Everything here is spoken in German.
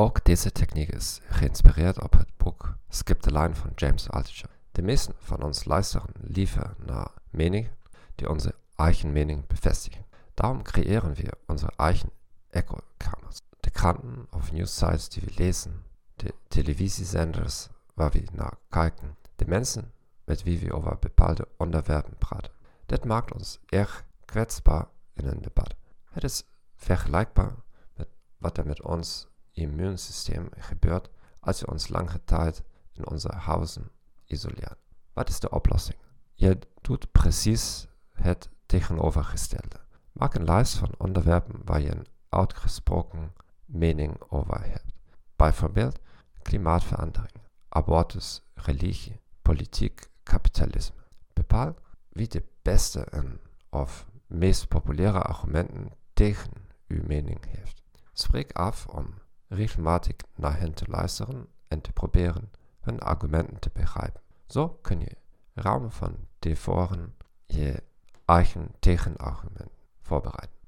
Ook deze techniek is geïnspireerd op het boek Skip the Line van James Altucher. De meesten van ons luisteren liever naar meningen die onze eigen mening bevestigen. Daarom creëren we onze eigen echo-kamers. De kranten of newssites die we lezen, de televisiezenders waar we naar kijken, de mensen met wie we over bepaalde onderwerpen praten. Dit maakt ons erg kwetsbaar in een debat. Het is vergelijkbaar met wat er met ons immuunsysteem gebeurt als we ons lange tijd in onze huizen isoleren. Wat is de oplossing? Je doet precies het tegenovergestelde. Maak een lijst van onderwerpen waar je een uitgesproken mening over hebt. Bijvoorbeeld klimaatverandering, abortus, religie, politiek, kapitalisme. Bepaal wie de beste en of meest populaire argumenten tegen uw mening heeft. Spreek af om regelmatig hen te luisteren en te proberen hun argumenten te begrijpen. Zo kun je ruim van tevoren je eigen tegenargument voorbereiden.